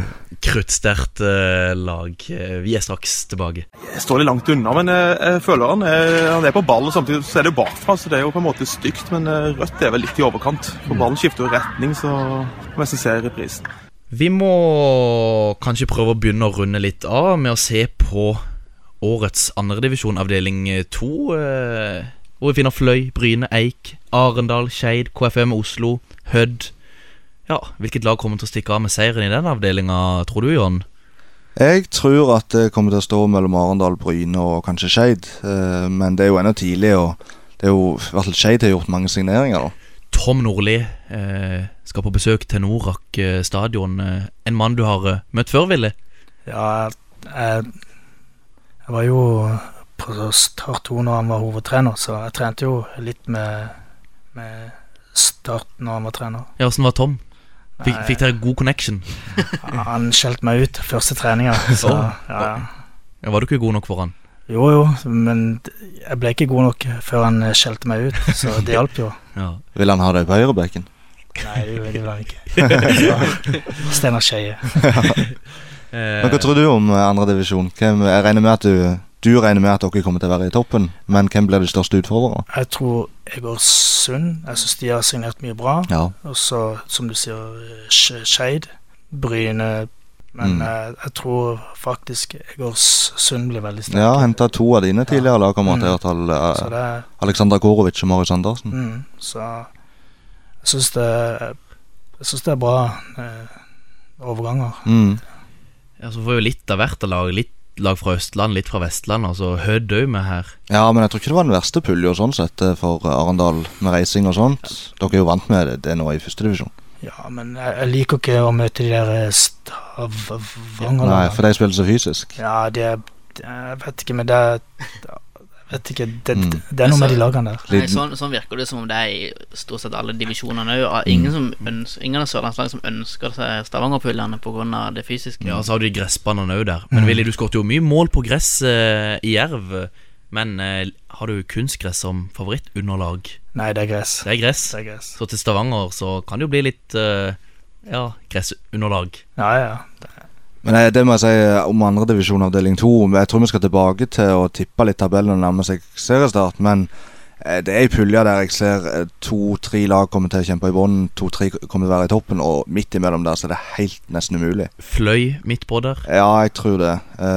Kruttsterkt eh, lag. Eh, Vi er straks tilbake. Jeg står litt langt unna, men jeg, jeg føler han er, han er på ballen. Samtidig så er det jo bakfra, så det er jo på en måte stygt. Men eh, rødt er vel litt i overkant. For ballen skifter jo retning, så må jeg nesten se reprisen. Vi må kanskje prøve å begynne å runde litt av med å se på årets andredivisjon, avdeling to. Eh, hvor vi finner Fløy, Bryne, Eik, Arendal, Skeid, KFM Oslo, Hødd. Ja, Hvilket lag kommer til å stikke av med seieren i den avdelinga, tror du, Jon? Jeg tror at det kommer til å stå mellom Arendal, Bryne og kanskje Skeid. Eh, Men det er jo ennå tidlig, og det er jo, i hvert fall Skeid har gjort mange signeringer. da Tom Nordli eh, skal på besøk til Norak eh, stadion. En mann du har eh, møtt før, Ville? Ja, jeg, jeg var jo på Start 2 når han var hovedtrener, så jeg trente jo litt med, med Start når han var trener. Ja, Åssen var Tom? Fikk, fikk dere god connection? Han skjelte meg ut første treninga, (laughs) så ja, ja. Ja, var du ikke god nok for han? Jo, jo, men jeg ble ikke god nok før han skjelte meg ut, så det (laughs) hjalp jo. Ja. Vil han ha deg på høyrebekken? Nei, det vil han ikke. (laughs) Steinar Skeie. Eh, Hva tror du om andredivisjon? Jeg regner med at du Du regner med at dere kommer til å være i toppen, men hvem blir de største utfordrerne? Jeg tror Egersund Jeg syns de har signert mye bra. Ja. Og så, som du sier, Ske- Skeid. Bryne. Men Mm. jeg, jeg tror faktisk Egersund blir veldig sterk. Ja, henta to av dine tidligere lagkamerater, Mm. fall. Så eh, er Alexander Korovic og Marius Andersen. mm, Så jeg syns det Jeg syns det er bra eh, overganger. Mm. Ja, så får jo litt av hvert av lag. Litt lag fra Østland, litt fra Vestland. Altså Hødd òg med her. Ja, men jeg tror ikke det var den verste pulja sånn sett eh, for Arendal med reising og sånt. Dere er jo vant med det, det nå i førstedivisjon. Ja, men jeg, liker ikke å møte de der Nei, for de spiller så fysisk. Ja, det er Jeg vet ikke, men det er vet ikke. Det, Mm. det er noe med de lagene der. Nei, sånn, sånn virker det som om det er i stort sett alle divisjonene òg. Ingen, mm. øns- ingen av sørlandslagene som ønsker seg Stavanger-pullene pga. det fysiske. Ja, så har du de gressbanene òg der. Men Willy, du skåret jo mye mål på gress eh, i Jerv. Men eh, har du kunstgress som favorittunderlag? Nei, det er gress. Det er gress. Det er gress. Så til Stavanger så kan det jo bli litt eh, ja, gressunderlag. Ja, ja. Men jeg, det må jeg si eh, om andredivisjon avdeling to. Jeg tror vi skal tilbake til å tippe litt tabellen og nærme seg seriestart. Men eh, det er ei pulje der jeg ser eh, to-tre lag kommer til å kjempe i bunnen, To-tre kommer til å være i toppen, og midt imellom der så er det helt nesten umulig. Fløy midt på der. Ja, jeg tror det.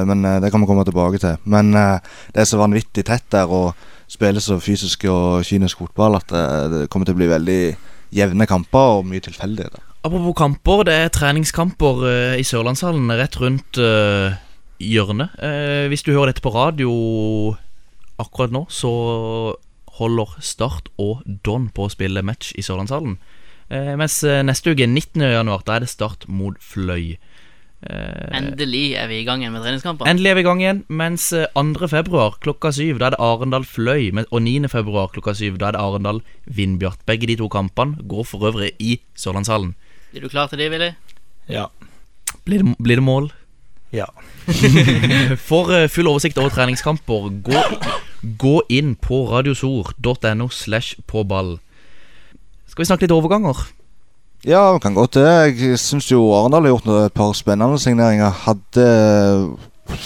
Men det kan vi komme tilbake til. Men det er så vanvittig tett der og spiller så fysisk og kynisk fotball at det kommer til å bli veldig jevne kamper og mye tilfeldigheter. Apropos kamper, det er treningskamper eh, i Sørlandshallen rett rundt eh, hjørnet. Eh, hvis du hører dette på radio akkurat nå, så holder Start og Don på å spille match i Sørlandshallen. Mens neste uke, 19. januar, da er det Start mot Fløy. Endelig er vi i gang igjen med treningskamper. Endelig er vi i gang igjen, mens eh, 2. februar klokka syv Da er det Arendal Fløy, og 9. februar klokka syv Da er det Arendal Vindbjart. Begge de to kampene går for øvrig i Sørlandshallen. Er du klar til det, Willy? Ja. Blir det, blir det mål? Ja. (laughs) For eh, full oversikt over treningskamper, gå, gå inn på radiosor.no slash på ball. Skal vi snakke litt overganger? Ja, det kan godt det. Jeg syns jo Arendal har gjort noe- et par spennende signeringer. Hadde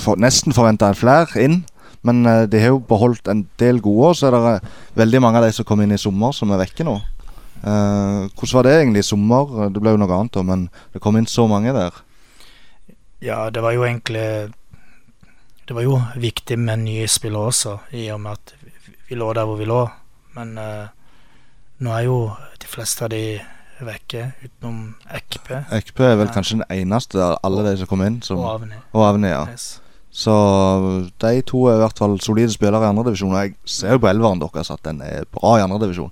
for, nesten forventa flere inn. Men eh, de har jo beholdt en del gode, og så er det eh, veldig mange av de som kom inn i sommer, som er vekke nå. Eh, hvordan var det egentlig i sommer? Det ble jo noe annet, da, men det kom inn så mange der. Ja, det var jo egentlig Det var jo viktig med nye spillere også, i og med at vi- lå der hvor vi lå. Men eh, nå er jo de fleste av de vekke, utenom Ekpe Ekpe er vel Ja. kanskje den eneste av alle de som kom inn. Som, og Avni. og Avni, ja. Yes. Så de to er i hvert fall solide spillere i andredivisjon. Jeg ser jo på elveren deres at den er bra i andredivisjon.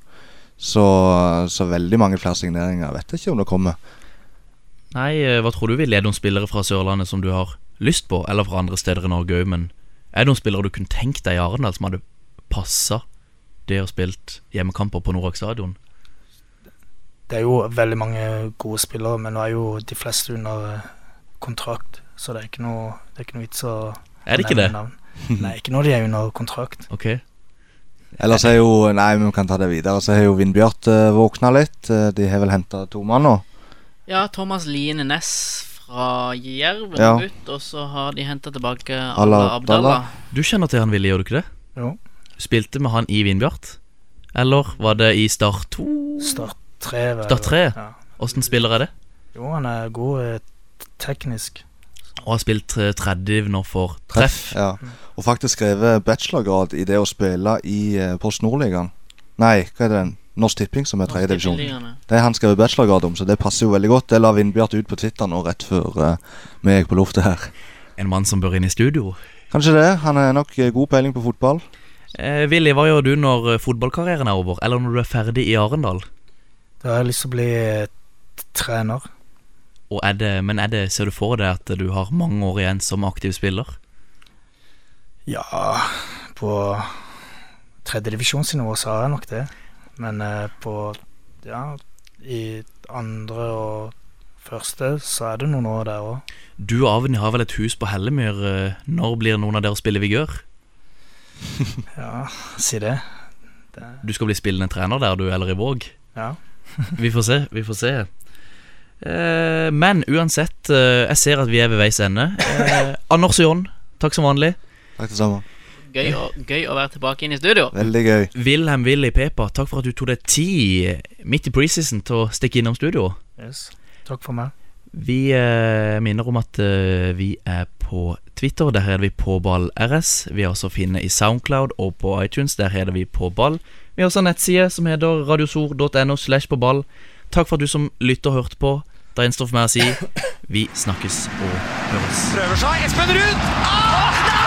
Så, så veldig mange flere signeringer. vet Jeg ikke om det kommer. Nei, eh, hva tror du vil? Er noen spillere fra Sørlandet som du har lyst på, eller fra andre steder i Norge òg? Men er det noen spillere du kunne tenkt deg i Arendal som hadde passa det å spilt hjemmekamper på Norak stadion? Det er jo veldig mange gode spillere, men nå er jo de fleste under eh, kontrakt, så det er ikke noe, det er ikke noe vits å Er det ikke det? navn. Nei, ikke når de er under kontrakt. Ok. Ellers er jo Nei, vi kan ta det videre. Så har jo Vindbjart uh, våkna litt. Eh, de har vel henta to mann nå. Ja, Thomas Liene Næss fra Jerv Ja. ut, og så har de henta tilbake Allah Abdallah. Abdallah. Du kjenner til han, Willy, gjør du ikke det? Jo. Spilte med han i Vindbjart? Eller var det i Start 2? Start 3. vel. Start 3? Ja. Åssen spiller er det? Jo, han er god eh, teknisk. Og har spilt eh, tredje nå for treff. Ja. Og faktisk skrevet bachelorgrad i det å spille i uh, Post Nordligaen. Nei, hva er det? den? Norsk Tipping, som er tredje divisjon. Det har han skrevet bachelorgrad om, så det passer jo veldig godt. Det la Vindbjart ut på Twitter nå rett før uh, vi gikk på luftet her. En mann som bør inn i studio. Kanskje det. Han er nok eh, god peiling på fotball. Eh, Willy, hva gjør du når eh, fotballkarrieren er over? Eller når du er ferdig i Arendal? Da har jeg lyst til å bli eh, trener. Er det, men er det, ser du for deg at du har mange år igjen som aktiv spiller? Ja, på tredjedivisjonsnivå så har jeg nok det. Men eh, på Ja, i andre og første så er det noen år der òg. Du og Avni har vel et hus på Hellemyr. eh, Når blir noen av dere spille vigør? (laughs) Ja, si det. det. Du skal bli spillende trener der, du, eller i Våg? Ja. (laughs) Vi får se, vi får se. Eh, men uansett, eh, jeg ser at vi er ved veis ende. Eh, Anders og John, takk som vanlig. Takk det samme. Gøy, å, gøy å være tilbake inn i studio. Veldig gøy. Wilhelm Willy Pepa, takk for at du tok deg tid midt i preseason til å stikke innom studio. Yes. Takk for meg. Vi eh, minner om at eh, vi er på Twitter. Der heter vi PåballRS. Vi er også å finne i Soundcloud og på iTunes. Der heter vi Påball. Vi har også en nettside som heter radiosor.no slash. Takk for at du som lytter hørte på. Da gjenstår for meg å si vi snakkes og høres. Prøver seg. Espen Ruud! Ah,